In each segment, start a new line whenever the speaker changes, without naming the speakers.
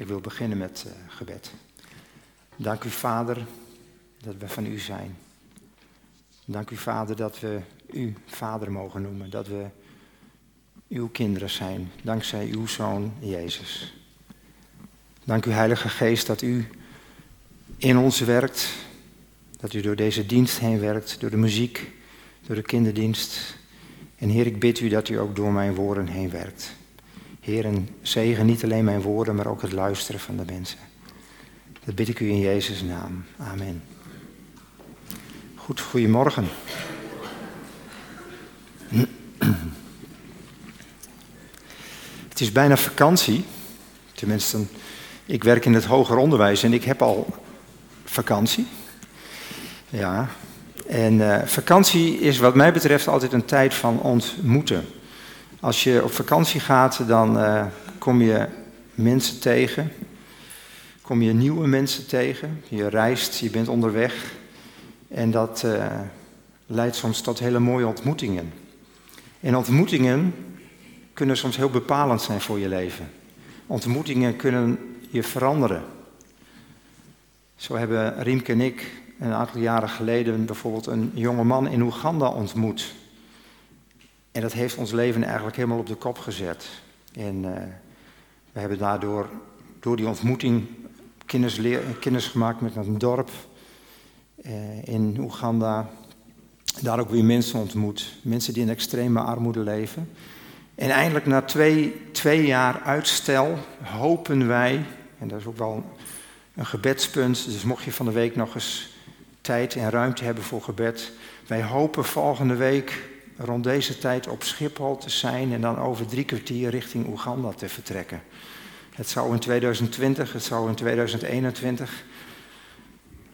Ik wil beginnen met uh, gebed. Dank u, Vader, dat we van u zijn. Dank u, Vader, dat we u Vader mogen noemen. Dat we uw kinderen zijn, dankzij uw Zoon Jezus. Dank u, Heilige Geest, dat u in ons werkt. Dat u door deze dienst heen werkt, door de muziek, door de kinderdienst. En Heer, ik bid u dat u ook door mijn woorden heen werkt. Heer, en zegen niet alleen mijn woorden, maar ook het luisteren van de mensen. Dat bid ik u in Jezus' naam. Amen. Goed, goedemorgen. Het is bijna vakantie. Tenminste, ik werk in het hoger onderwijs en ik heb al vakantie. Ja. En uh, vakantie is wat mij betreft altijd een tijd van ontmoeten. Als je op vakantie gaat, dan uh, kom je mensen tegen. Kom je nieuwe mensen tegen. Je reist, je bent onderweg. En dat uh, leidt soms tot hele mooie ontmoetingen. En ontmoetingen kunnen soms heel bepalend zijn voor je leven. Ontmoetingen kunnen je veranderen. Zo hebben Riemke en ik een aantal jaren geleden bijvoorbeeld een jonge man in Oeganda ontmoet. En dat heeft ons leven eigenlijk helemaal op de kop gezet. En uh, we hebben daardoor, door die ontmoeting, kennis, kennis gemaakt met een dorp uh, in Oeganda. Daar ook weer mensen ontmoet. Mensen die in extreme armoede leven. En eindelijk na twee, twee jaar uitstel hopen wij, en dat is ook wel een gebedspunt, dus mocht je van de week nog eens tijd en ruimte hebben voor gebed. Wij hopen volgende week rond deze tijd op Schiphol te zijn en dan over drie kwartier richting Oeganda te vertrekken. Het zou in 2020, het zou in 2021.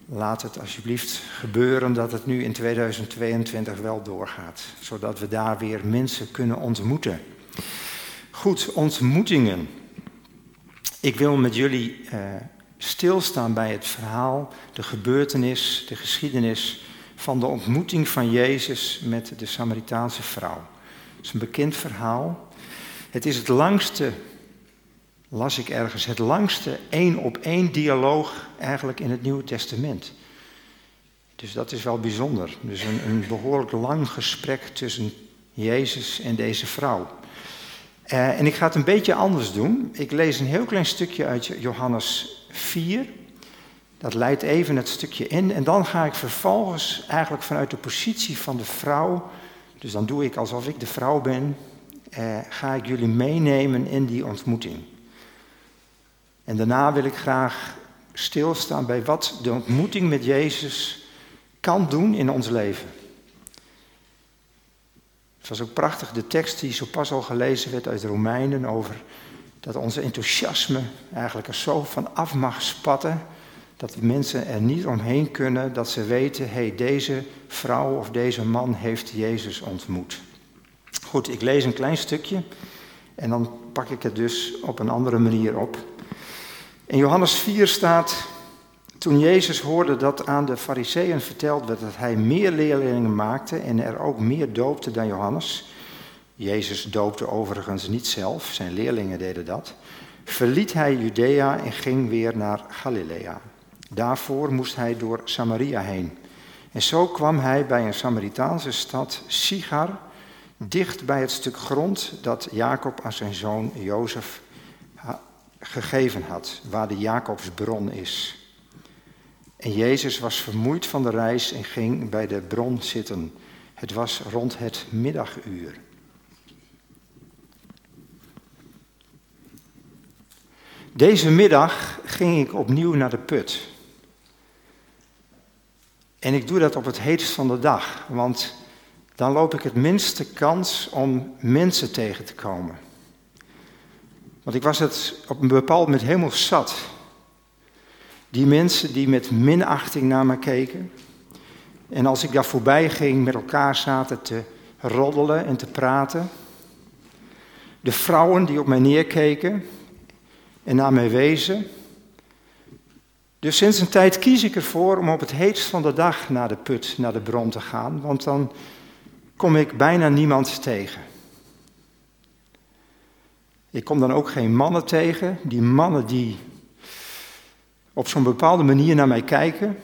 Laat het alsjeblieft gebeuren dat het nu in 2022 wel doorgaat, zodat we daar weer mensen kunnen ontmoeten. Goed, ontmoetingen. Ik wil met jullie uh, stilstaan bij het verhaal, de gebeurtenis, de geschiedenis van de ontmoeting van Jezus met de Samaritaanse vrouw. Het is een bekend verhaal. Het is het langste, las ik ergens, het langste één op één dialoog eigenlijk in het Nieuwe Testament. Dus dat is wel bijzonder. Dus een, een behoorlijk lang gesprek tussen Jezus en deze vrouw. Uh, en ik ga het een beetje anders doen. Ik lees een heel klein stukje uit Johannes 4. Dat leidt even het stukje in. En dan ga ik vervolgens eigenlijk vanuit de positie van de vrouw. Dus dan doe ik alsof ik de vrouw ben. Uh, ga ik jullie meenemen in die ontmoeting. En daarna wil ik graag stilstaan bij wat de ontmoeting met Jezus kan doen in ons leven. Het was ook prachtig, de tekst die zo pas al gelezen werd uit Romeinen over dat onze enthousiasme eigenlijk er zo van af mag spatten dat mensen er niet omheen kunnen dat ze weten, hey, deze vrouw of deze man heeft Jezus ontmoet. Goed, ik lees een klein stukje en dan pak ik het dus op een andere manier op. In Johannes 4 staat, toen Jezus hoorde dat aan de fariseeën verteld werd dat hij meer leerlingen maakte en er ook meer doopte dan Johannes, Jezus doopte overigens niet zelf, zijn leerlingen deden dat, verliet hij Judea en ging weer naar Galilea. Daarvoor moest hij door Samaria heen. En zo kwam hij bij een Samaritaanse stad, Sigar, dicht bij het stuk grond dat Jacob aan zijn zoon Jozef gegeven had, waar de Jacobsbron is. En Jezus was vermoeid van de reis en ging bij de bron zitten. Het was rond het middaguur. Deze middag ging ik opnieuw naar de put. En ik doe dat op het heetst van de dag, want dan loop ik het minste kans om mensen tegen te komen. Want ik was het op een bepaald moment helemaal zat die mensen die met minachting naar me keken. En als ik daar voorbij ging, met elkaar zaten te roddelen en te praten. De vrouwen die op mij neerkeken en naar mij wezen. Dus sinds een tijd kies ik ervoor om op het heetst van de dag naar de put, naar de bron te gaan, want dan kom ik bijna niemand tegen. Ik kom dan ook geen mannen tegen. Die mannen die op zo'n bepaalde manier naar mij kijken.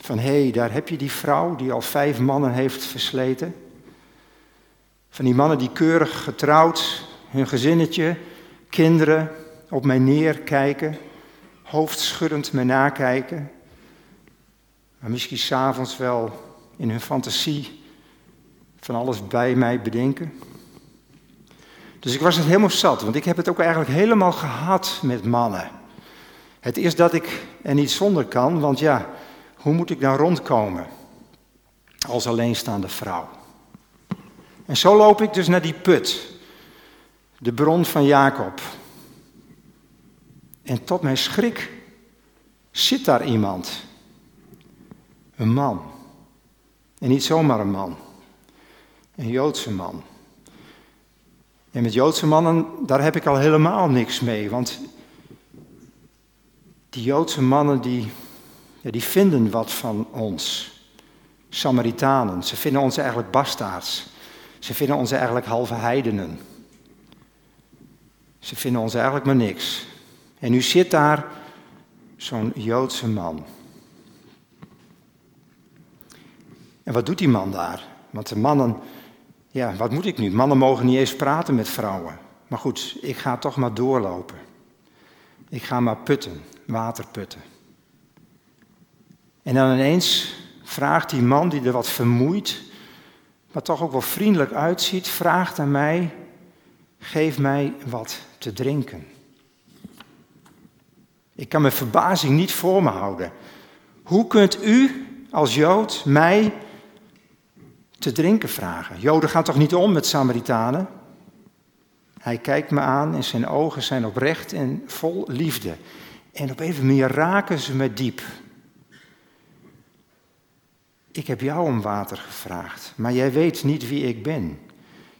Van hé, hey, daar heb je die vrouw die al vijf mannen heeft versleten. Van die mannen die keurig getrouwd, hun gezinnetje, kinderen op mij neerkijken, hoofdschuddend me nakijken. Maar misschien s'avonds wel in hun fantasie van alles bij mij bedenken. Dus ik was het helemaal zat, want ik heb het ook eigenlijk helemaal gehad met mannen. Het is dat ik er niet zonder kan, want ja, hoe moet ik dan rondkomen als alleenstaande vrouw? En zo loop ik dus naar die put, de bron van Jacob. En tot mijn schrik zit daar iemand, een man. En niet zomaar een man, een Joodse man. En met Joodse mannen, daar heb ik al helemaal niks mee, want die Joodse mannen die, ja, die vinden wat van ons. Samaritanen, ze vinden ons eigenlijk bastaards. Ze vinden ons eigenlijk halve heidenen. Ze vinden ons eigenlijk maar niks. En nu zit daar zo'n Joodse man. En wat doet die man daar? Want de mannen, ja, wat moet ik nu? Mannen mogen niet eens praten met vrouwen. Maar goed, ik ga toch maar doorlopen. Ik ga maar putten, water putten. En dan ineens vraagt die man die er wat vermoeid, maar toch ook wel vriendelijk uitziet, vraagt aan mij, geef mij wat te drinken. Ik kan mijn verbazing niet voor me houden. Hoe kunt u als Jood mij te drinken vragen? Joden gaan toch niet om met Samaritanen? Hij kijkt me aan en zijn ogen zijn oprecht en vol liefde. En op een manier raken ze me diep. Ik heb jou om water gevraagd, maar jij weet niet wie ik ben.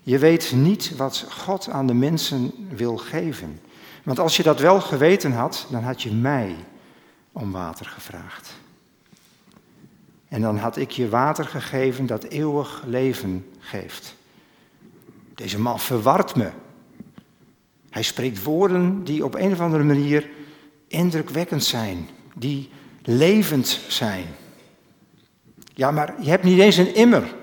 Je weet niet wat God aan de mensen wil geven. Want als je dat wel geweten had, dan had je mij om water gevraagd. En dan had ik je water gegeven dat eeuwig leven geeft. Deze man verwart me. Hij spreekt woorden die op een of andere manier indrukwekkend zijn, die levend zijn. Ja, maar je hebt niet eens een immer.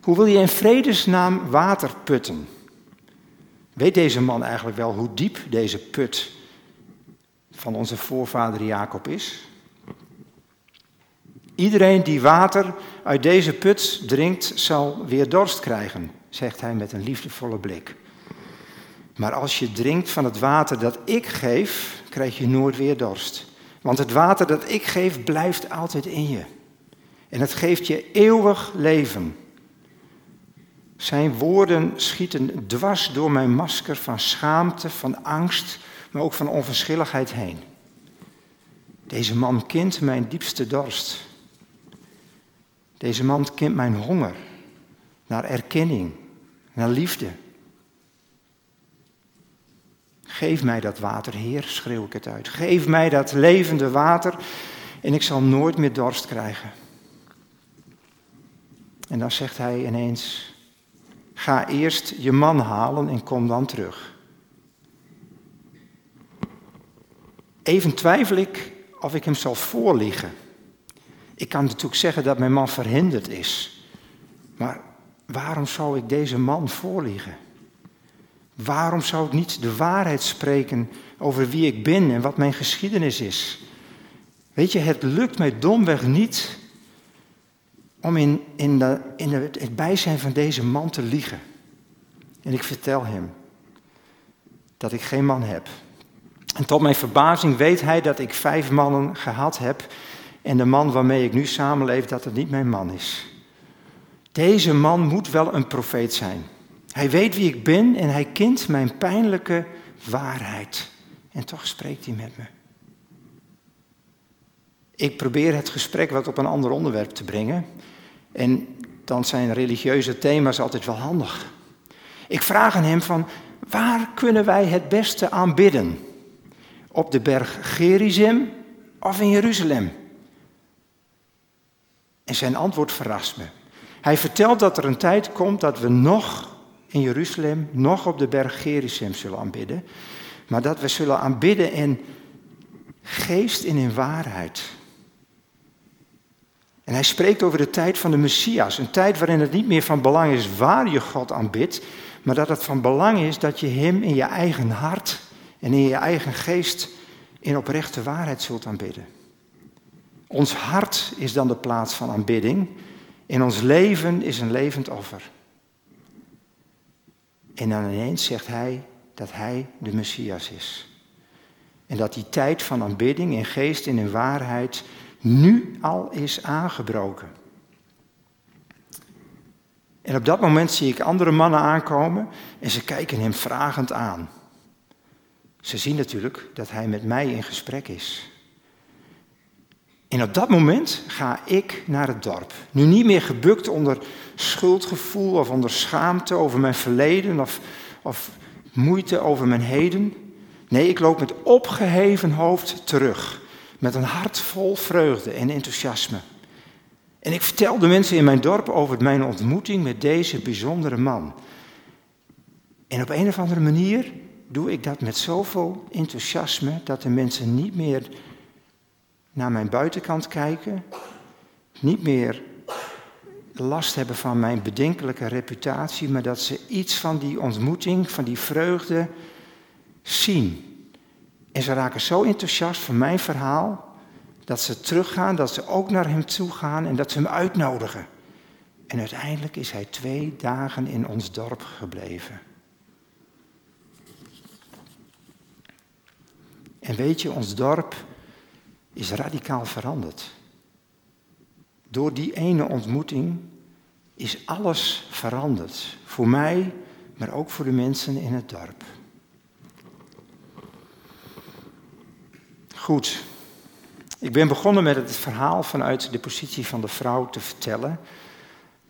Hoe wil je in vredesnaam water putten? Weet deze man eigenlijk wel hoe diep deze put van onze voorvader Jacob is? Iedereen die water uit deze put drinkt, zal weer dorst krijgen, zegt hij met een liefdevolle blik. Maar als je drinkt van het water dat ik geef, krijg je nooit weer dorst. Want het water dat ik geef blijft altijd in je. En het geeft je eeuwig leven. Zijn woorden schieten dwars door mijn masker van schaamte, van angst, maar ook van onverschilligheid heen. Deze man kent mijn diepste dorst. Deze man kent mijn honger naar erkenning, naar liefde. Geef mij dat water, Heer, schreeuw ik het uit. Geef mij dat levende water en ik zal nooit meer dorst krijgen. En dan zegt hij ineens, ga eerst je man halen en kom dan terug. Even twijfel ik of ik hem zal voorliggen. Ik kan natuurlijk zeggen dat mijn man verhinderd is. Maar waarom zou ik deze man voorliegen? Waarom zou ik niet de waarheid spreken over wie ik ben en wat mijn geschiedenis is? Weet je, het lukt mij domweg niet om in, in, de, in het bijzijn van deze man te liegen. En ik vertel hem dat ik geen man heb. En tot mijn verbazing weet hij dat ik vijf mannen gehad heb en de man waarmee ik nu samenleef, dat het niet mijn man is. Deze man moet wel een profeet zijn. Hij weet wie ik ben en hij kent mijn pijnlijke waarheid. En toch spreekt hij met me. Ik probeer het gesprek wat op een ander onderwerp te brengen. En dan zijn religieuze thema's altijd wel handig. Ik vraag aan hem van, waar kunnen wij het beste aanbidden? Op de berg Gerizim of in Jeruzalem? En zijn antwoord verrast me. Hij vertelt dat er een tijd komt dat we nog in Jeruzalem, nog op de berg Gerizim zullen aanbidden. Maar dat we zullen aanbidden in geest en in waarheid. En hij spreekt over de tijd van de Messias. Een tijd waarin het niet meer van belang is waar je God aanbidt, maar dat het van belang is dat je Hem in je eigen hart en in je eigen geest in oprechte waarheid zult aanbidden. Ons hart is dan de plaats van aanbidding. In ons leven is een levend offer. En dan ineens zegt hij dat hij de Messias is. En dat die tijd van aanbidding in geest en in waarheid nu al is aangebroken. En op dat moment zie ik andere mannen aankomen en ze kijken hem vragend aan. Ze zien natuurlijk dat hij met mij in gesprek is. En op dat moment ga ik naar het dorp. Nu niet meer gebukt onder schuldgevoel of onder schaamte over mijn verleden of, of moeite over mijn heden. Nee, ik loop met opgeheven hoofd terug. Met een hart vol vreugde en enthousiasme. En ik vertel de mensen in mijn dorp over mijn ontmoeting met deze bijzondere man. En op een of andere manier doe ik dat met zoveel enthousiasme dat de mensen niet meer naar mijn buitenkant kijken, niet meer last hebben van mijn bedenkelijke reputatie, maar dat ze iets van die ontmoeting, van die vreugde zien. En ze raken zo enthousiast van mijn verhaal, dat ze teruggaan, dat ze ook naar hem toe gaan en dat ze hem uitnodigen. En uiteindelijk is hij twee dagen in ons dorp gebleven. En weet je, ons dorp is radicaal veranderd. Door die ene ontmoeting is alles veranderd. Voor mij, maar ook voor de mensen in het dorp. Goed. Ik ben begonnen met het verhaal vanuit de positie van de vrouw te vertellen,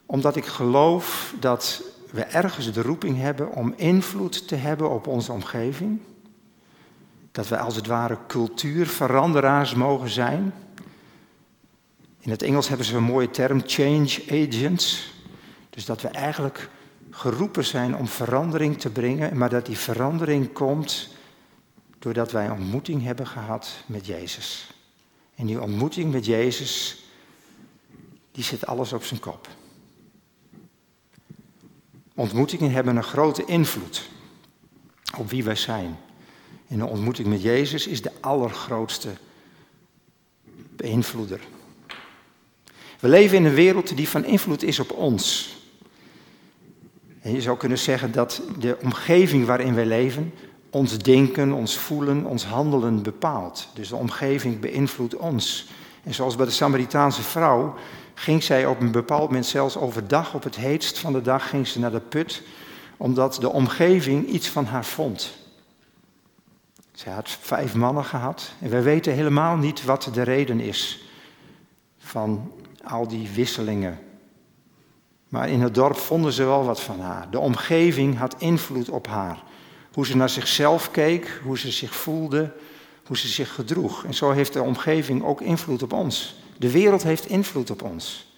omdat ik geloof dat we ergens de roeping hebben om invloed te hebben op onze omgeving. Dat we als het ware cultuurveranderaars mogen zijn. In het Engels hebben ze een mooie term, change agents. Dus dat we eigenlijk geroepen zijn om verandering te brengen, maar dat die verandering komt doordat wij een ontmoeting hebben gehad met Jezus. En die ontmoeting met Jezus, die zet alles op zijn kop. Ontmoetingen hebben een grote invloed op wie wij zijn. En de ontmoeting met Jezus is de allergrootste beïnvloeder. We leven in een wereld die van invloed is op ons. En je zou kunnen zeggen dat de omgeving waarin wij leven ons denken, ons voelen, ons handelen bepaalt. Dus de omgeving beïnvloedt ons. En zoals bij de Samaritaanse vrouw ging zij op een bepaald moment zelfs overdag, op het heetst van de dag, ging ze naar de put, omdat de omgeving iets van haar vond. Zij had vijf mannen gehad en wij weten helemaal niet wat de reden is van al die wisselingen. Maar in het dorp vonden ze wel wat van haar. De omgeving had invloed op haar. Hoe ze naar zichzelf keek, hoe ze zich voelde, hoe ze zich gedroeg. En zo heeft de omgeving ook invloed op ons. De wereld heeft invloed op ons.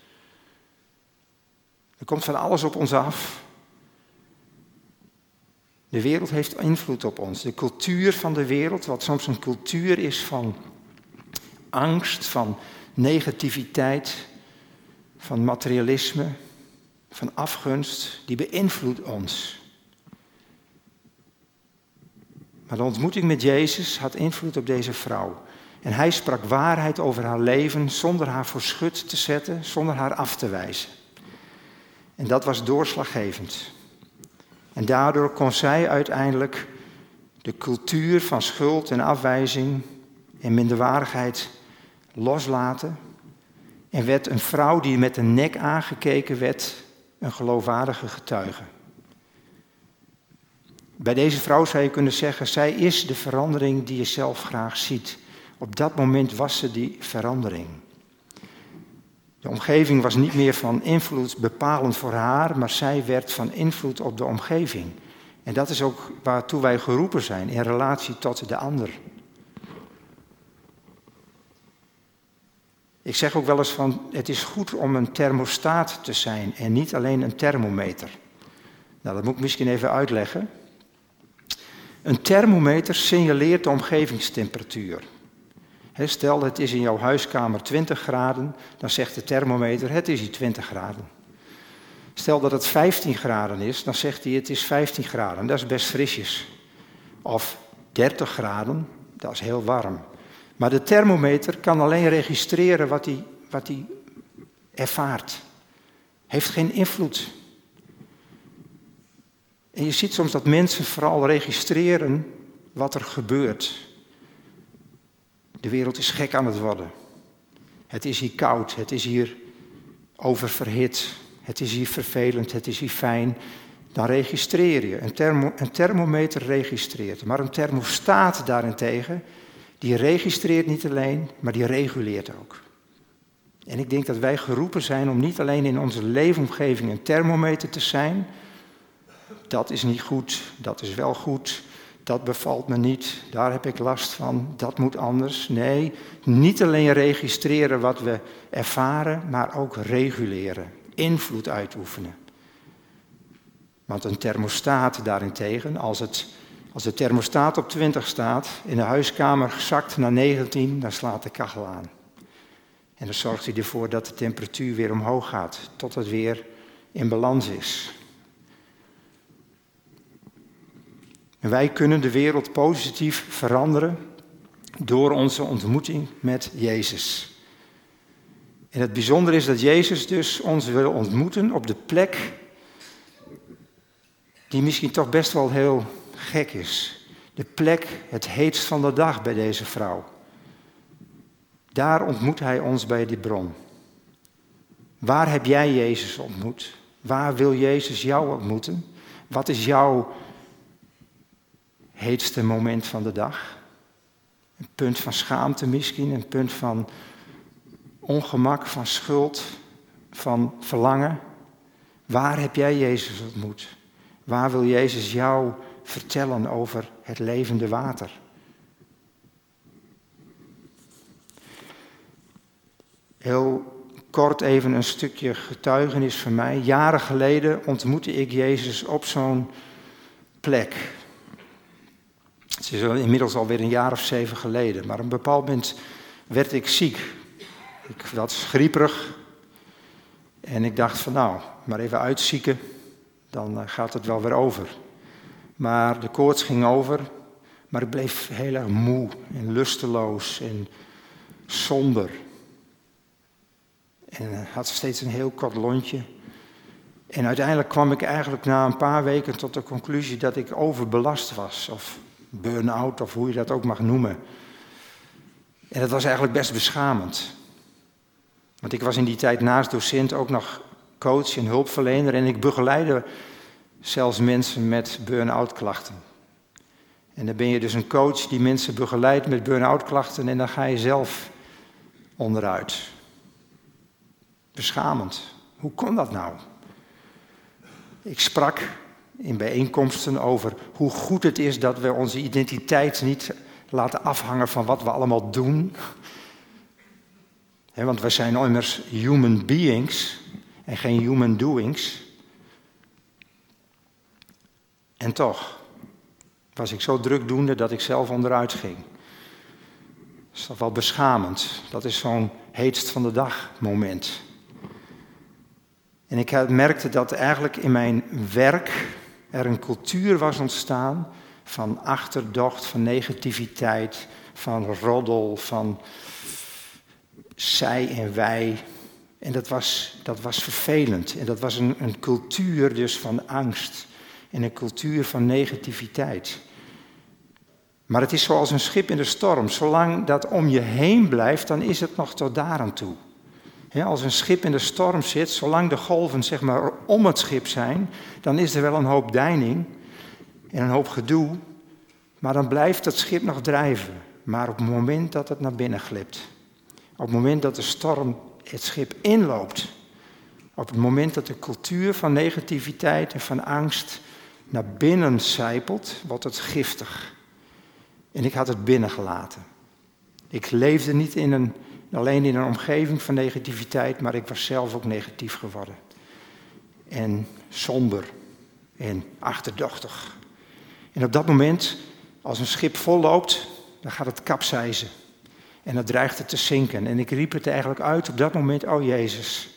Er komt van alles op ons af. De wereld heeft invloed op ons. De cultuur van de wereld, wat soms een cultuur is van angst, van negativiteit, van materialisme, van afgunst, die beïnvloedt ons. Maar de ontmoeting met Jezus had invloed op deze vrouw. En hij sprak waarheid over haar leven zonder haar voor schut te zetten, zonder haar af te wijzen. En dat was doorslaggevend. En daardoor kon zij uiteindelijk de cultuur van schuld en afwijzing en minderwaardigheid loslaten. En werd een vrouw die met een nek aangekeken werd, een geloofwaardige getuige. Bij deze vrouw zou je kunnen zeggen, zij is de verandering die je zelf graag ziet. Op dat moment was ze die verandering. De omgeving was niet meer van invloed bepalend voor haar, maar zij werd van invloed op de omgeving. En dat is ook waartoe wij geroepen zijn in relatie tot de ander. Ik zeg ook wel eens van, het is goed om een thermostaat te zijn en niet alleen een thermometer. Nou, dat moet ik misschien even uitleggen. Een thermometer signaleert de omgevingstemperatuur. stel het is in jouw huiskamer 20 graden, dan zegt de thermometer het is hier 20 graden. Stel dat het 15 graden is, dan zegt hij het is 15 graden. Dat is best frisjes. Of 30 graden, dat is heel warm. Maar de thermometer kan alleen registreren wat hij, wat hij ervaart. Heeft geen invloed. En je ziet soms dat mensen vooral registreren wat er gebeurt. De wereld is gek aan het worden. Het is hier koud, het is hier oververhit, het is hier vervelend, het is hier fijn. Dan registreer je. Een, een thermometer registreert. Maar een thermostaat daarentegen, die registreert niet alleen, maar die reguleert ook. En ik denk dat wij geroepen zijn om niet alleen in onze leefomgeving een thermometer te zijn. Dat is niet goed, dat is wel goed dat bevalt me niet, daar heb ik last van, dat moet anders. Nee, niet alleen registreren wat we ervaren, maar ook reguleren, invloed uitoefenen. Want een thermostaat daarentegen, als, het, als de thermostaat op 20 staat, in de huiskamer zakt naar 19, dan slaat de kachel aan. En dan zorgt hij ervoor dat de temperatuur weer omhoog gaat, tot het weer in balans is. En wij kunnen de wereld positief veranderen door onze ontmoeting met Jezus. En het bijzondere is dat Jezus dus ons wil ontmoeten op de plek die misschien toch best wel heel gek is. De plek, het heetst van de dag bij deze vrouw. Daar ontmoet hij ons bij die bron. Waar heb jij Jezus ontmoet? Waar wil Jezus jou ontmoeten? Wat is jouw heetste moment van de dag. Een punt van schaamte misschien, een punt van ongemak, van schuld, van verlangen. Waar heb jij Jezus ontmoet? Waar wil Jezus jou vertellen over het levende water? Heel kort even een stukje getuigenis van mij. Jaren geleden ontmoette ik Jezus op zo'n plek. Het is inmiddels alweer een jaar of zeven geleden. Maar op een bepaald moment werd ik ziek. Ik was grieperig. En ik dacht van nou, maar even uitzieken. Dan eh, gaat het wel weer over. Maar de koorts ging over. Maar ik bleef heel erg moe en lusteloos en somber. En eh, had steeds een heel kort lontje. En uiteindelijk kwam ik eigenlijk na een paar weken tot de conclusie dat ik overbelast was. Of burn-out of hoe je dat ook mag noemen. En dat was eigenlijk best beschamend. Want ik was in die tijd naast docent ook nog coach en hulpverlener en ik begeleide zelfs mensen met burn-out klachten. En dan ben je dus een coach die mensen begeleidt met burn-out klachten en dan ga je zelf onderuit. Beschamend. Hoe kon dat nou? Ik sprak in bijeenkomsten over hoe goed het is dat we onze identiteit niet laten afhangen van wat we allemaal doen. want we zijn immers human beings en geen human doings. En toch was ik zo drukdoende dat ik zelf onderuit ging. Dat is toch wel beschamend. Dat is zo'n heetst van de dag moment. En ik merkte dat eigenlijk in mijn werk, er een cultuur was ontstaan van achterdocht, van negativiteit, van roddel, van zij en wij. En dat was, dat was vervelend. En dat was een, een cultuur dus van angst en een cultuur van negativiteit. Maar het is zoals een schip in de storm. Zolang dat om je heen blijft, dan is het nog tot daar aan toe als een schip in de storm zit, zolang de golven zeg maar om het schip zijn, dan is er wel een hoop deining en een hoop gedoe, maar dan blijft het schip nog drijven. Maar op het moment dat het naar binnen glipt, op het moment dat de storm het schip inloopt, op het moment dat de cultuur van negativiteit en van angst naar binnen zijpelt, wordt het giftig. En ik had het binnengelaten. Ik leefde niet in een alleen in een omgeving van negativiteit, maar ik was zelf ook negatief geworden. En somber en achterdochtig. En op dat moment, als een schip volloopt, dan gaat het kapseizen. En dat dreigde te zinken. En ik riep het eigenlijk uit op dat moment, oh Jezus.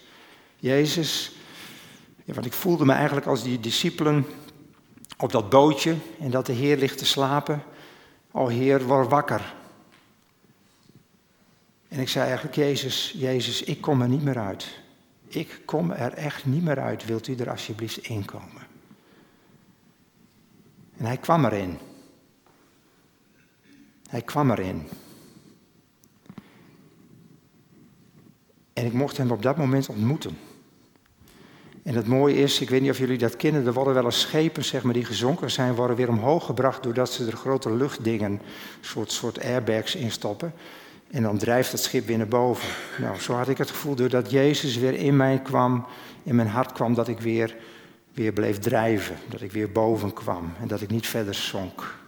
Jezus, ja, want ik voelde me eigenlijk als die discipelen op dat bootje en dat de Heer ligt te slapen. Oh Heer, word wakker. En ik zei eigenlijk, Jezus, Jezus, ik kom er niet meer uit. Ik kom er echt niet meer uit. Wilt u er alsjeblieft inkomen? En hij kwam erin. Hij kwam erin. En ik mocht hem op dat moment ontmoeten. En het mooie is, ik weet niet of jullie dat kennen, er worden wel eens schepen zeg maar, die gezonken zijn, worden weer omhoog gebracht doordat ze er grote luchtdingen, soort, soort airbags instoppen. En dan drijft het schip weer naar boven. Nou, zo had ik het gevoel, doordat Jezus weer in mij kwam, in mijn hart kwam, dat ik weer, weer bleef drijven. Dat ik weer boven kwam en dat ik niet verder zonk.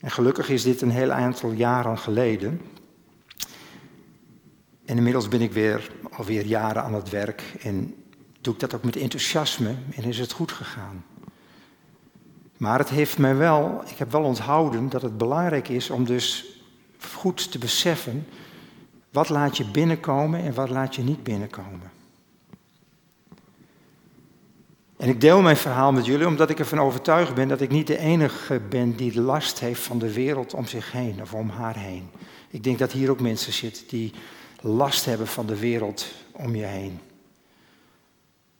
En gelukkig is dit een heel aantal jaren geleden. En inmiddels ben ik weer alweer jaren aan het werk en doe ik dat ook met enthousiasme en is het goed gegaan. Maar het heeft mij wel, ik heb wel onthouden dat het belangrijk is om dus goed te beseffen wat laat je binnenkomen en wat laat je niet binnenkomen. En ik deel mijn verhaal met jullie omdat ik ervan overtuigd ben dat ik niet de enige ben die last heeft van de wereld om zich heen of om haar heen. Ik denk dat hier ook mensen zitten die last hebben van de wereld om je heen.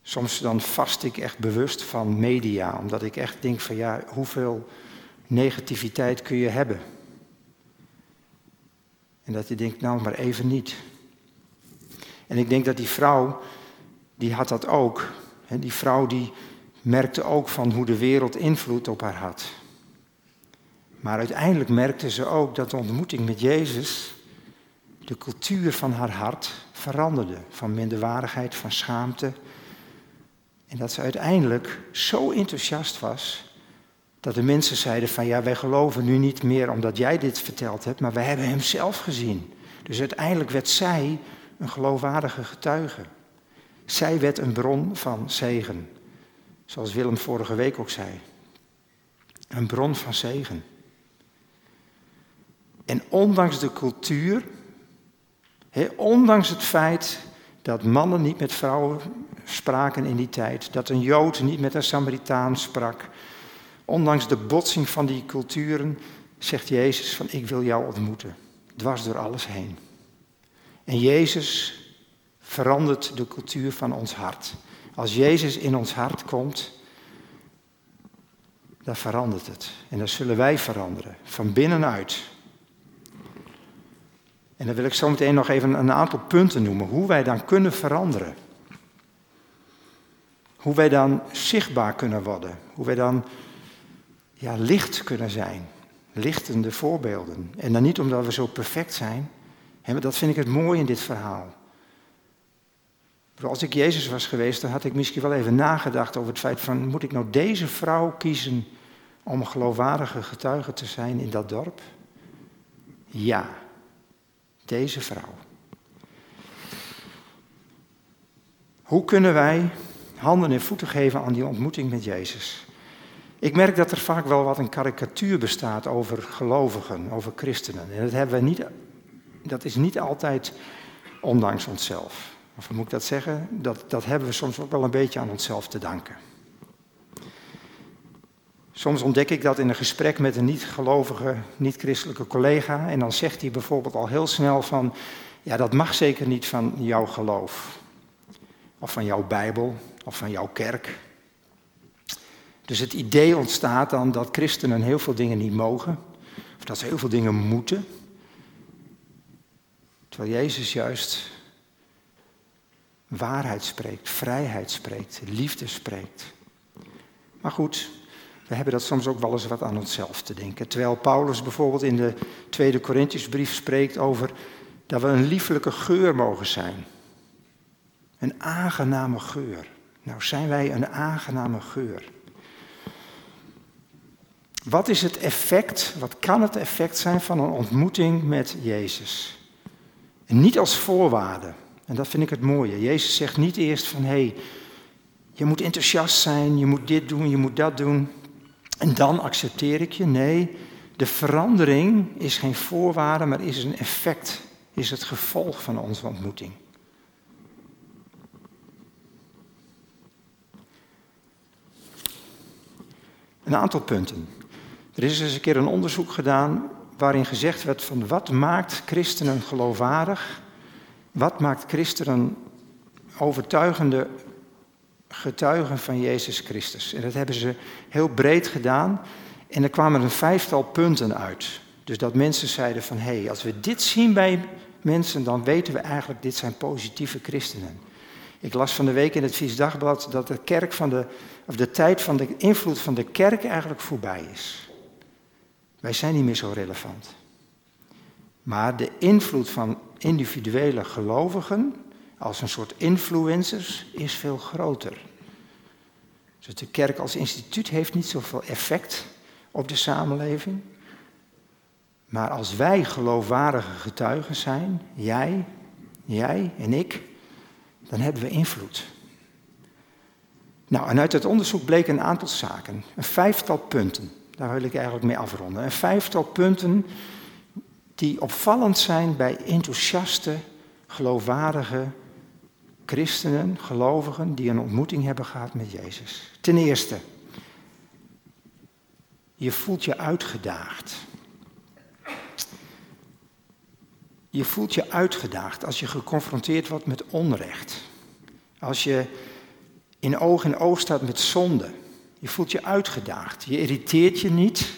Soms dan vast ik echt bewust van media, omdat ik echt denk van ja, hoeveel negativiteit kun je hebben? En dat je denkt, nou maar even niet. En ik denk dat die vrouw, die had dat ook. En die vrouw die merkte ook van hoe de wereld invloed op haar had. Maar uiteindelijk merkte ze ook dat de ontmoeting met Jezus de cultuur van haar hart veranderde. Van minderwaardigheid, van schaamte. En dat ze uiteindelijk zo enthousiast was dat de mensen zeiden van ja, wij geloven nu niet meer omdat jij dit verteld hebt, maar wij hebben hem zelf gezien. Dus uiteindelijk werd zij een geloofwaardige getuige. Zij werd een bron van zegen. Zoals Willem vorige week ook zei. Een bron van zegen. En ondanks de cultuur ondanks het feit dat mannen niet met vrouwen spraken in die tijd, dat een Jood niet met een Samaritaan sprak, ondanks de botsing van die culturen, zegt Jezus van ik wil jou ontmoeten, dwars door alles heen. En Jezus verandert de cultuur van ons hart. Als Jezus in ons hart komt, dan verandert het. En dan zullen wij veranderen, van binnenuit. En dan wil ik zo meteen nog even een aantal punten noemen, hoe wij dan kunnen veranderen. Hoe wij dan zichtbaar kunnen worden, hoe wij dan ja, licht kunnen zijn, lichtende voorbeelden. En dan niet omdat we zo perfect zijn, hè, dat vind ik het mooie in dit verhaal. Als ik Jezus was geweest, dan had ik misschien wel even nagedacht over het feit van, moet ik nou deze vrouw kiezen om geloofwaardige getuige te zijn in dat dorp? Ja, deze vrouw. Hoe kunnen wij handen en voeten geven aan die ontmoeting met Jezus? Ik merk dat er vaak wel wat een karikatuur bestaat over gelovigen, over christenen. En dat, hebben we niet, dat is niet altijd ondanks onszelf. Of moet ik dat zeggen? Dat, dat hebben we soms ook wel een beetje aan onszelf te danken. Soms ontdek ik dat in een gesprek met een niet-gelovige, niet-christelijke collega. En dan zegt hij bijvoorbeeld al heel snel van, ja dat mag zeker niet van jouw geloof. Of van jouw Bijbel, of van jouw kerk. Dus het idee ontstaat dan dat christenen heel veel dingen niet mogen. Of dat ze heel veel dingen moeten. Terwijl Jezus juist waarheid spreekt, vrijheid spreekt, liefde spreekt. Maar goed, we hebben dat soms ook wel eens wat aan onszelf te denken. Terwijl Paulus bijvoorbeeld in de tweede Corinthiësbrief spreekt over dat we een liefelijke geur mogen zijn. Een aangename geur. Nou zijn wij een aangename geur. Wat is het effect, wat kan het effect zijn van een ontmoeting met Jezus? En niet als voorwaarde. En dat vind ik het mooie. Jezus zegt niet eerst van hé, hey, je moet enthousiast zijn, je moet dit doen, je moet dat doen. En dan accepteer ik je. Nee, De verandering is geen voorwaarde, maar is een effect, is het gevolg van onze ontmoeting. Een aantal punten. Er is eens een keer een onderzoek gedaan waarin gezegd werd van wat maakt christenen geloofwaardig? Wat maakt christenen overtuigende getuigen van Jezus Christus? En dat hebben ze heel breed gedaan en er kwamen een vijftal punten uit. Dus dat mensen zeiden van hé, hey, als we dit zien bij mensen, dan weten we eigenlijk dit zijn positieve christenen. Ik las van de week in het Vies Dagblad dat de, kerk van de, of de tijd van de invloed van de kerk eigenlijk voorbij is. Wij zijn niet meer zo relevant. Maar de invloed van individuele gelovigen als een soort influencers is veel groter. Dus de kerk als instituut heeft niet zoveel effect op de samenleving. Maar als wij geloofwaardige getuigen zijn, jij, jij en ik, dan hebben we invloed. Nou, en uit het onderzoek bleek een aantal zaken, een vijftal punten. Daar wil ik eigenlijk mee afronden. Een vijftal punten die opvallend zijn bij enthousiaste, geloofwaardige christenen, gelovigen die een ontmoeting hebben gehad met Jezus. Ten eerste, je voelt je uitgedaagd. Je voelt je uitgedaagd als je geconfronteerd wordt met onrecht. Als je in oog in oog staat met zonde. Je voelt je uitgedaagd. Je irriteert je niet.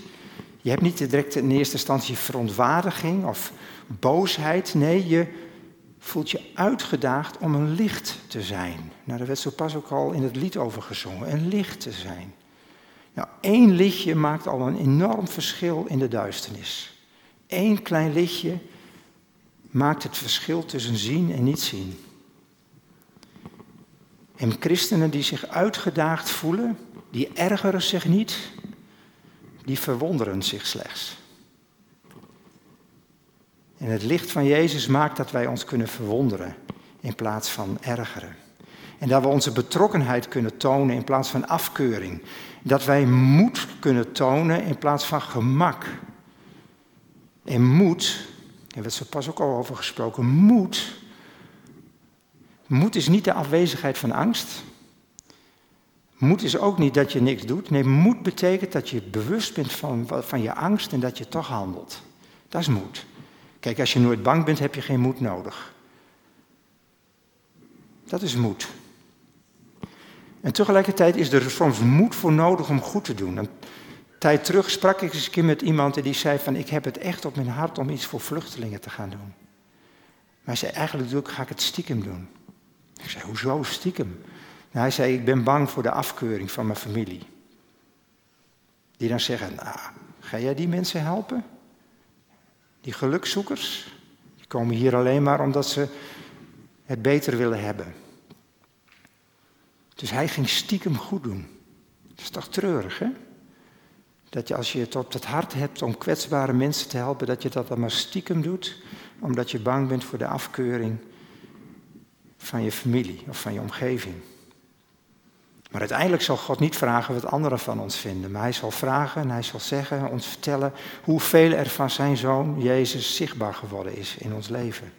Je hebt niet direct in eerste instantie verontwaardiging of boosheid. Nee, je voelt je uitgedaagd om een licht te zijn. Nou, daar werd zo pas ook al in het lied over gezongen. Een licht te zijn. Nou, één lichtje maakt al een enorm verschil in de duisternis. Eén klein lichtje maakt het verschil tussen zien en niet zien. En christenen die zich uitgedaagd voelen, die ergeren zich niet, die verwonderen zich slechts. En het licht van Jezus maakt dat wij ons kunnen verwonderen in plaats van ergeren. En dat we onze betrokkenheid kunnen tonen in plaats van afkeuring. Dat wij moed kunnen tonen in plaats van gemak. En moed, daar werd zo pas ook al over gesproken, moed. Moed is niet de afwezigheid van angst. Moed is ook niet dat je niks doet. Nee, moed betekent dat je bewust bent van, van je angst en dat je toch handelt. Dat is moed. Kijk, als je nooit bang bent, heb je geen moed nodig. Dat is moed. En tegelijkertijd is er soms moed voor nodig om goed te doen. Een tijd terug sprak ik eens een keer met iemand en die zei van ik heb het echt op mijn hart om iets voor vluchtelingen te gaan doen. Maar hij zei eigenlijk ga ik het stiekem doen. Ik zei hoezo stiekem? Nou, hij zei ik ben bang voor de afkeuring van mijn familie. Die dan zeggen, nou, ga jij die mensen helpen? Die gelukzoekers? Die komen hier alleen maar omdat ze het beter willen hebben. Dus hij ging stiekem goed doen. Dat is toch treurig, hè? Dat je als je het op het hart hebt om kwetsbare mensen te helpen, dat je dat dan maar stiekem doet, omdat je bang bent voor de afkeuring van je familie of van je omgeving. Maar uiteindelijk zal God niet vragen wat anderen van ons vinden, maar hij zal vragen en hij zal zeggen, ons vertellen hoeveel er van zijn zoon Jezus zichtbaar geworden is in ons leven.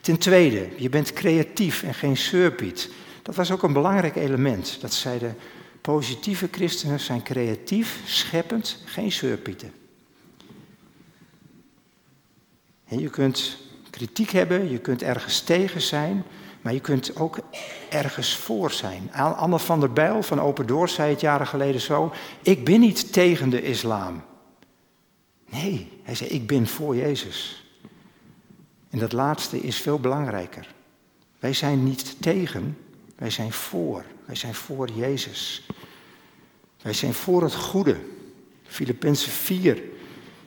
Ten tweede, je bent creatief en geen surpiet. Dat was ook een belangrijk element. Dat zeiden positieve christenen zijn creatief, scheppend, geen surpieten. En je kunt kritiek hebben, je kunt ergens tegen zijn, maar je kunt ook ergens voor zijn. Anne van der Bijl van Open Door zei het jaren geleden zo: Ik ben niet tegen de islam. Nee, hij zei: Ik ben voor Jezus. En dat laatste is veel belangrijker. Wij zijn niet tegen, wij zijn voor. Wij zijn voor Jezus. Wij zijn voor het goede. Filippenzen 4.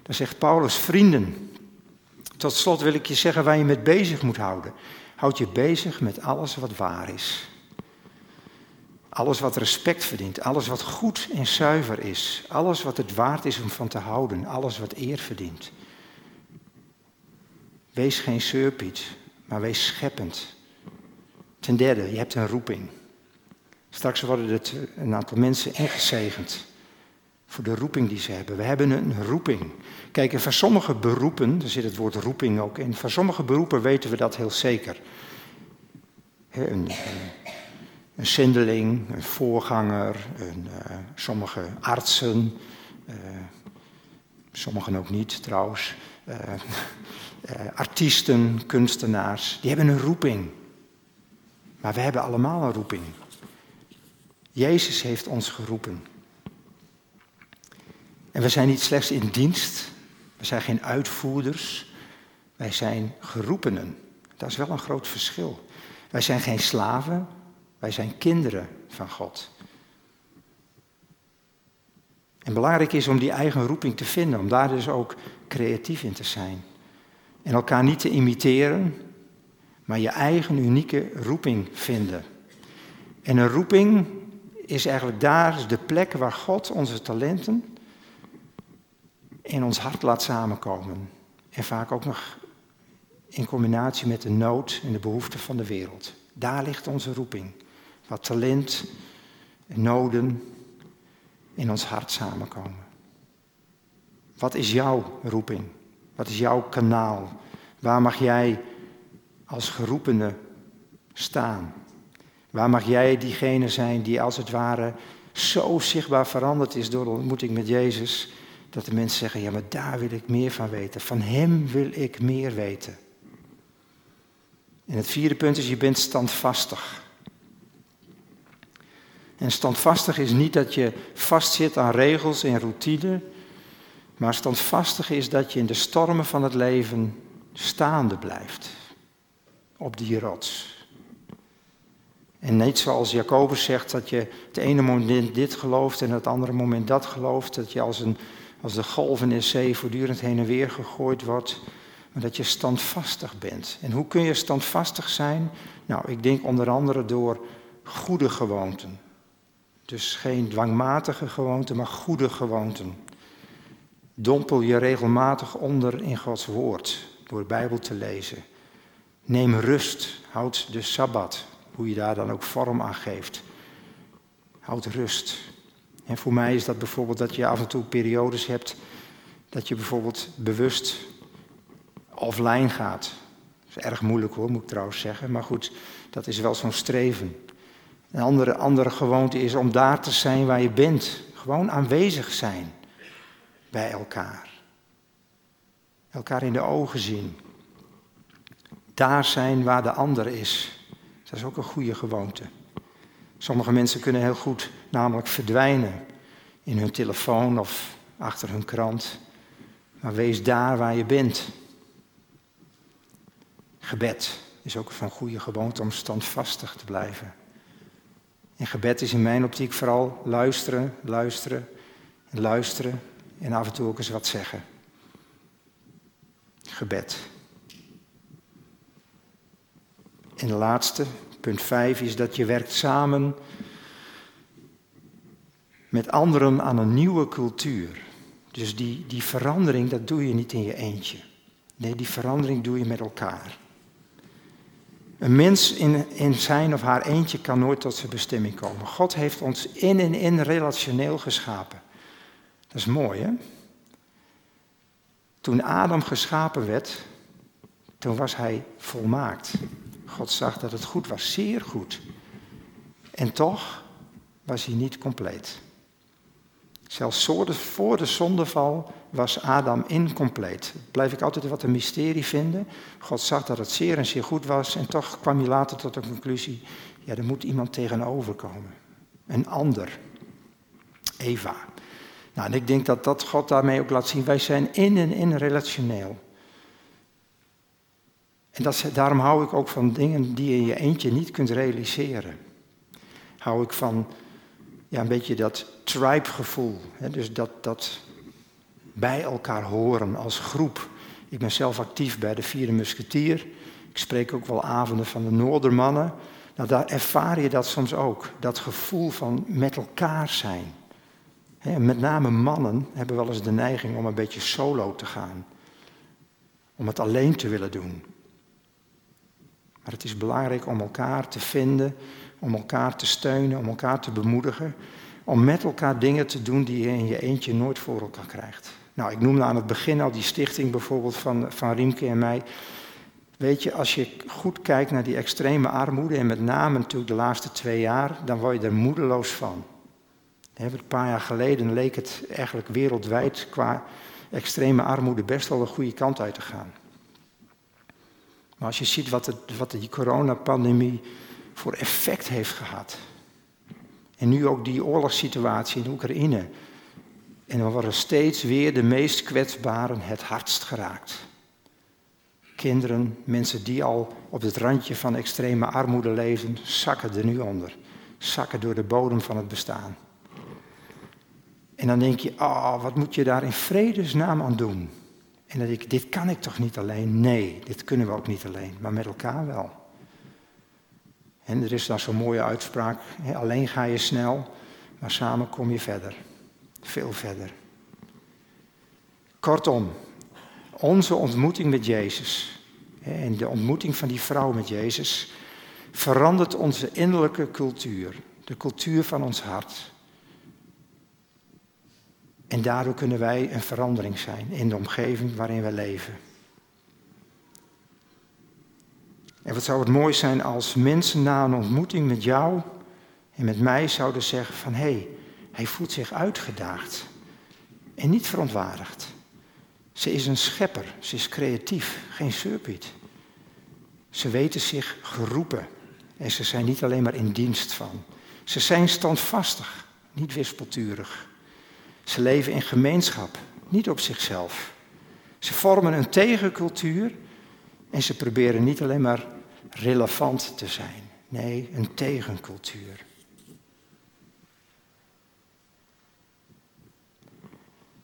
Daar zegt Paulus, vrienden. Tot slot wil ik je zeggen waar je met bezig moet houden. Houd je bezig met alles wat waar is. Alles wat respect verdient, alles wat goed en zuiver is, alles wat het waard is om van te houden, alles wat eer verdient. Wees geen surpiet, maar wees scheppend. Ten derde, je hebt een roeping. Straks worden er een aantal mensen ingezegend voor de roeping die ze hebben. We hebben een roeping. Kijk, en van sommige beroepen, er zit het woord roeping ook in, van sommige beroepen weten we dat heel zeker. Een, een zendeling, een voorganger, een, uh, sommige artsen, uh, sommigen ook niet trouwens, uh, artiesten, kunstenaars, die hebben een roeping. Maar we hebben allemaal een roeping. Jezus heeft ons geroepen. En we zijn niet slechts in dienst, we zijn geen uitvoerders, wij zijn geroepenen. Dat is wel een groot verschil. Wij zijn geen slaven, wij zijn kinderen van God. En belangrijk is om die eigen roeping te vinden, om daar dus ook creatief in te zijn. En elkaar niet te imiteren, maar je eigen unieke roeping vinden. En een roeping is eigenlijk daar de plek waar God onze talenten in ons hart laat samenkomen. En vaak ook nog in combinatie met de nood en de behoeften van de wereld. Daar ligt onze roeping. Wat talent en noden in ons hart samenkomen. Wat is jouw roeping? Wat is jouw kanaal? Waar mag jij als geroepene staan? Waar mag jij diegene zijn die als het ware zo zichtbaar veranderd is door de ontmoeting met Jezus, dat de mensen zeggen, ja maar daar wil ik meer van weten. Van Hem wil ik meer weten. En het vierde punt is, je bent standvastig. En standvastig is niet dat je vastzit aan regels en routine, maar standvastig is dat je in de stormen van het leven staande blijft. Op die rots. En niet zoals Jacobus zegt dat je het ene moment dit gelooft en het andere moment dat gelooft. Dat je als, een, als de golven in de zee voortdurend heen en weer gegooid wordt. Maar dat je standvastig bent. En hoe kun je standvastig zijn? Nou, ik denk onder andere door goede gewoonten. Dus geen dwangmatige gewoonten, maar goede gewoonten. Dompel je regelmatig onder in Gods woord door de Bijbel te lezen. Neem rust, houd de Sabbat, hoe je daar dan ook vorm aan geeft. Houd rust. En voor mij is dat bijvoorbeeld dat je af en toe periodes hebt dat je bijvoorbeeld bewust offline gaat. Dat is erg moeilijk hoor, moet ik trouwens zeggen. Maar goed, dat is wel zo'n streven. Een andere, andere gewoonte is om daar te zijn waar je bent. Gewoon aanwezig zijn bij elkaar. Elkaar in de ogen zien. Daar zijn waar de ander is. Dat is ook een goede gewoonte. Sommige mensen kunnen heel goed namelijk verdwijnen in hun telefoon of achter hun krant. Maar wees daar waar je bent. Gebed is ook een goede gewoonte om standvastig te blijven. En gebed is in mijn optiek vooral luisteren, luisteren en luisteren en af en toe ook eens wat zeggen. Gebed. En de laatste, punt 5, is dat je werkt samen met anderen aan een nieuwe cultuur. Dus die, die verandering, dat doe je niet in je eentje. Nee, die verandering doe je met elkaar. Een mens in, in zijn of haar eentje kan nooit tot zijn bestemming komen. God heeft ons in en in relationeel geschapen. Dat is mooi, hè? Toen Adam geschapen werd, toen was hij volmaakt. God zag dat het goed was, zeer goed. En toch was hij niet compleet. Zelfs voor de zondeval was Adam incompleet. Blijf ik altijd wat een mysterie vinden. God zag dat het zeer en zeer goed was en toch kwam hij later tot de conclusie, ja, er moet iemand tegenover komen. Een ander. Eva. Nou, en ik denk dat dat God daarmee ook laat zien, wij zijn in en in relationeel. En dat, daarom hou ik ook van dingen die je in je eentje niet kunt realiseren. Hou ik van ja, een beetje dat tribe-gevoel. Dus dat, dat bij elkaar horen als groep. Ik ben zelf actief bij de Vierde Musketier. Ik spreek ook wel avonden van de Noordermannen. Nou, daar ervaar je dat soms ook. Dat gevoel van met elkaar zijn. met name mannen hebben wel eens de neiging om een beetje solo te gaan. Om het alleen te willen doen. Maar het is belangrijk om elkaar te vinden, om elkaar te steunen, om elkaar te bemoedigen. om met elkaar dingen te doen die je in je eentje nooit voor elkaar krijgt. Nou, ik noemde aan het begin al die stichting bijvoorbeeld van, van Riemke en mij. Weet je, als je goed kijkt naar die extreme armoede, en met name natuurlijk de laatste twee jaar, dan word je er moedeloos van. Een paar jaar geleden leek het eigenlijk wereldwijd qua extreme armoede best wel de goede kant uit te gaan. Maar als je ziet wat, het, wat die coronapandemie voor effect heeft gehad. En nu ook die oorlogssituatie in Oekraïne. En dan worden steeds weer de meest kwetsbaren het hardst geraakt. Kinderen, mensen die al op het randje van extreme armoede leven, zakken er nu onder. Zakken door de bodem van het bestaan. En dan denk je, oh, wat moet je daar in vredesnaam aan doen? En denk ik, dit kan ik toch niet alleen? Nee, dit kunnen we ook niet alleen, maar met elkaar wel. En er is dan zo'n mooie uitspraak, alleen ga je snel, maar samen kom je verder. Veel verder. Kortom, onze ontmoeting met Jezus en de ontmoeting van die vrouw met Jezus verandert onze innerlijke cultuur, de cultuur van ons hart. En daardoor kunnen wij een verandering zijn in de omgeving waarin we leven. En wat zou het mooi zijn als mensen na een ontmoeting met jou en met mij zouden zeggen van hé, hey, hij voelt zich uitgedaagd en niet verontwaardigd. Ze is een schepper, ze is creatief, geen surpiet. Ze weten zich geroepen en ze zijn niet alleen maar in dienst van. Ze zijn standvastig, niet wispelturig. Ze leven in gemeenschap, niet op zichzelf. Ze vormen een tegencultuur en ze proberen niet alleen maar relevant te zijn. Nee, een tegencultuur.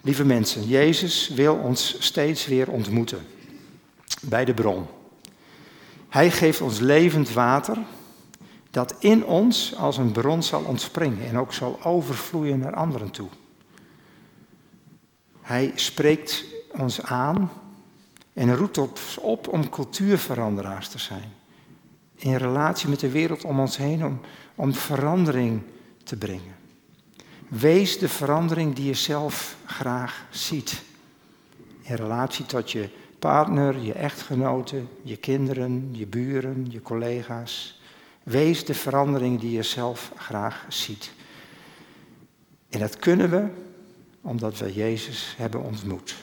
Lieve mensen, Jezus wil ons steeds weer ontmoeten bij de bron. Hij geeft ons levend water dat in ons als een bron zal ontspringen en ook zal overvloeien naar anderen toe. Hij spreekt ons aan en roept ons op om cultuurveranderaars te zijn. In relatie met de wereld om ons heen, om, om verandering te brengen. Wees de verandering die je zelf graag ziet. In relatie tot je partner, je echtgenoten, je kinderen, je buren, je collega's. Wees de verandering die je zelf graag ziet. En dat kunnen we omdat we Jezus hebben ontmoet.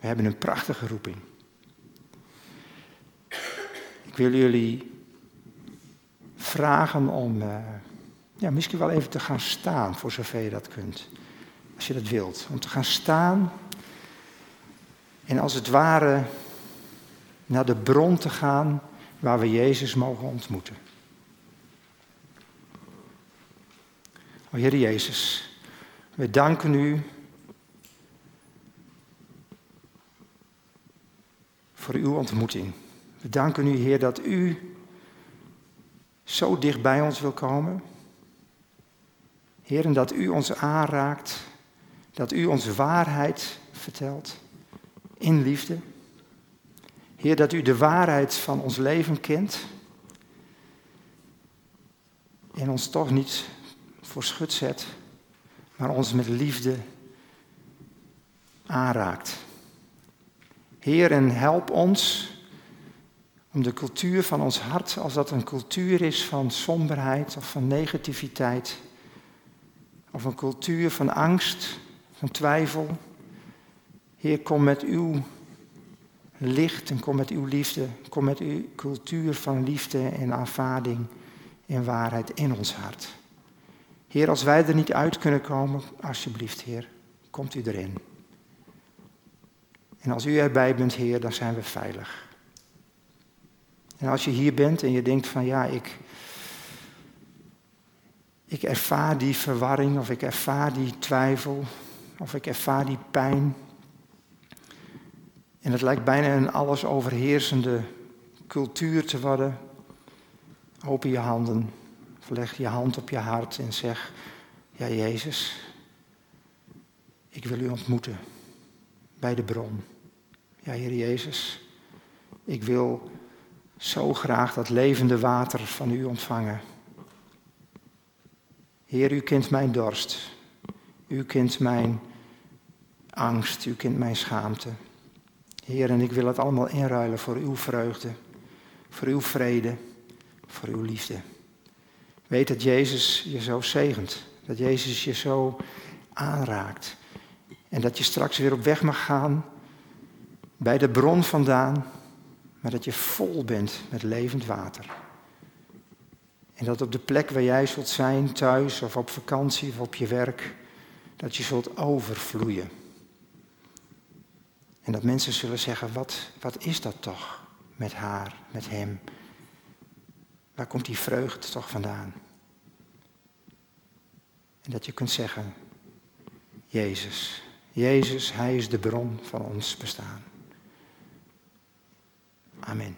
We hebben een prachtige roeping. Ik wil jullie vragen om uh, ja, misschien wel even te gaan staan, voor zover je dat kunt. Als je dat wilt. Om te gaan staan en als het ware naar de bron te gaan waar we Jezus mogen ontmoeten. O Heer Jezus, we danken u voor uw ontmoeting. We danken u, Heer, dat u zo dicht bij ons wil komen. Heer, en dat u ons aanraakt, dat u onze waarheid vertelt in liefde. Heer, dat u de waarheid van ons leven kent en ons toch niet voor schut zet, maar ons met liefde aanraakt. Heer, en help ons om de cultuur van ons hart, als dat een cultuur is van somberheid of van negativiteit, of een cultuur van angst, van twijfel. Heer, kom met uw licht en kom met uw liefde, kom met uw cultuur van liefde en aanvaarding en waarheid in ons hart. Heer, als wij er niet uit kunnen komen, alsjeblieft, Heer, komt u erin. En als u erbij bent, Heer, dan zijn we veilig. En als je hier bent en je denkt van ja, ik, ik ervaar die verwarring of ik ervaar die twijfel of ik ervaar die pijn. En het lijkt bijna een alles overheersende cultuur te worden. Open je handen leg je hand op je hart en zeg, ja Jezus, ik wil u ontmoeten bij de bron. Ja Heer Jezus, ik wil zo graag dat levende water van u ontvangen. Heer, u kent mijn dorst. U kent mijn angst. U kent mijn schaamte. Heer, en ik wil het allemaal inruilen voor uw vreugde, voor uw vrede, voor uw liefde. Weet dat Jezus je zo zegent. Dat Jezus je zo aanraakt. En dat je straks weer op weg mag gaan bij de bron vandaan, maar dat je vol bent met levend water. En dat op de plek waar jij zult zijn, thuis of op vakantie of op je werk, dat je zult overvloeien. En dat mensen zullen zeggen, wat, wat is dat toch met haar, met hem? Waar komt die vreugde toch vandaan? En dat je kunt zeggen, Jezus, Jezus, Hij is de bron van ons bestaan. Amen.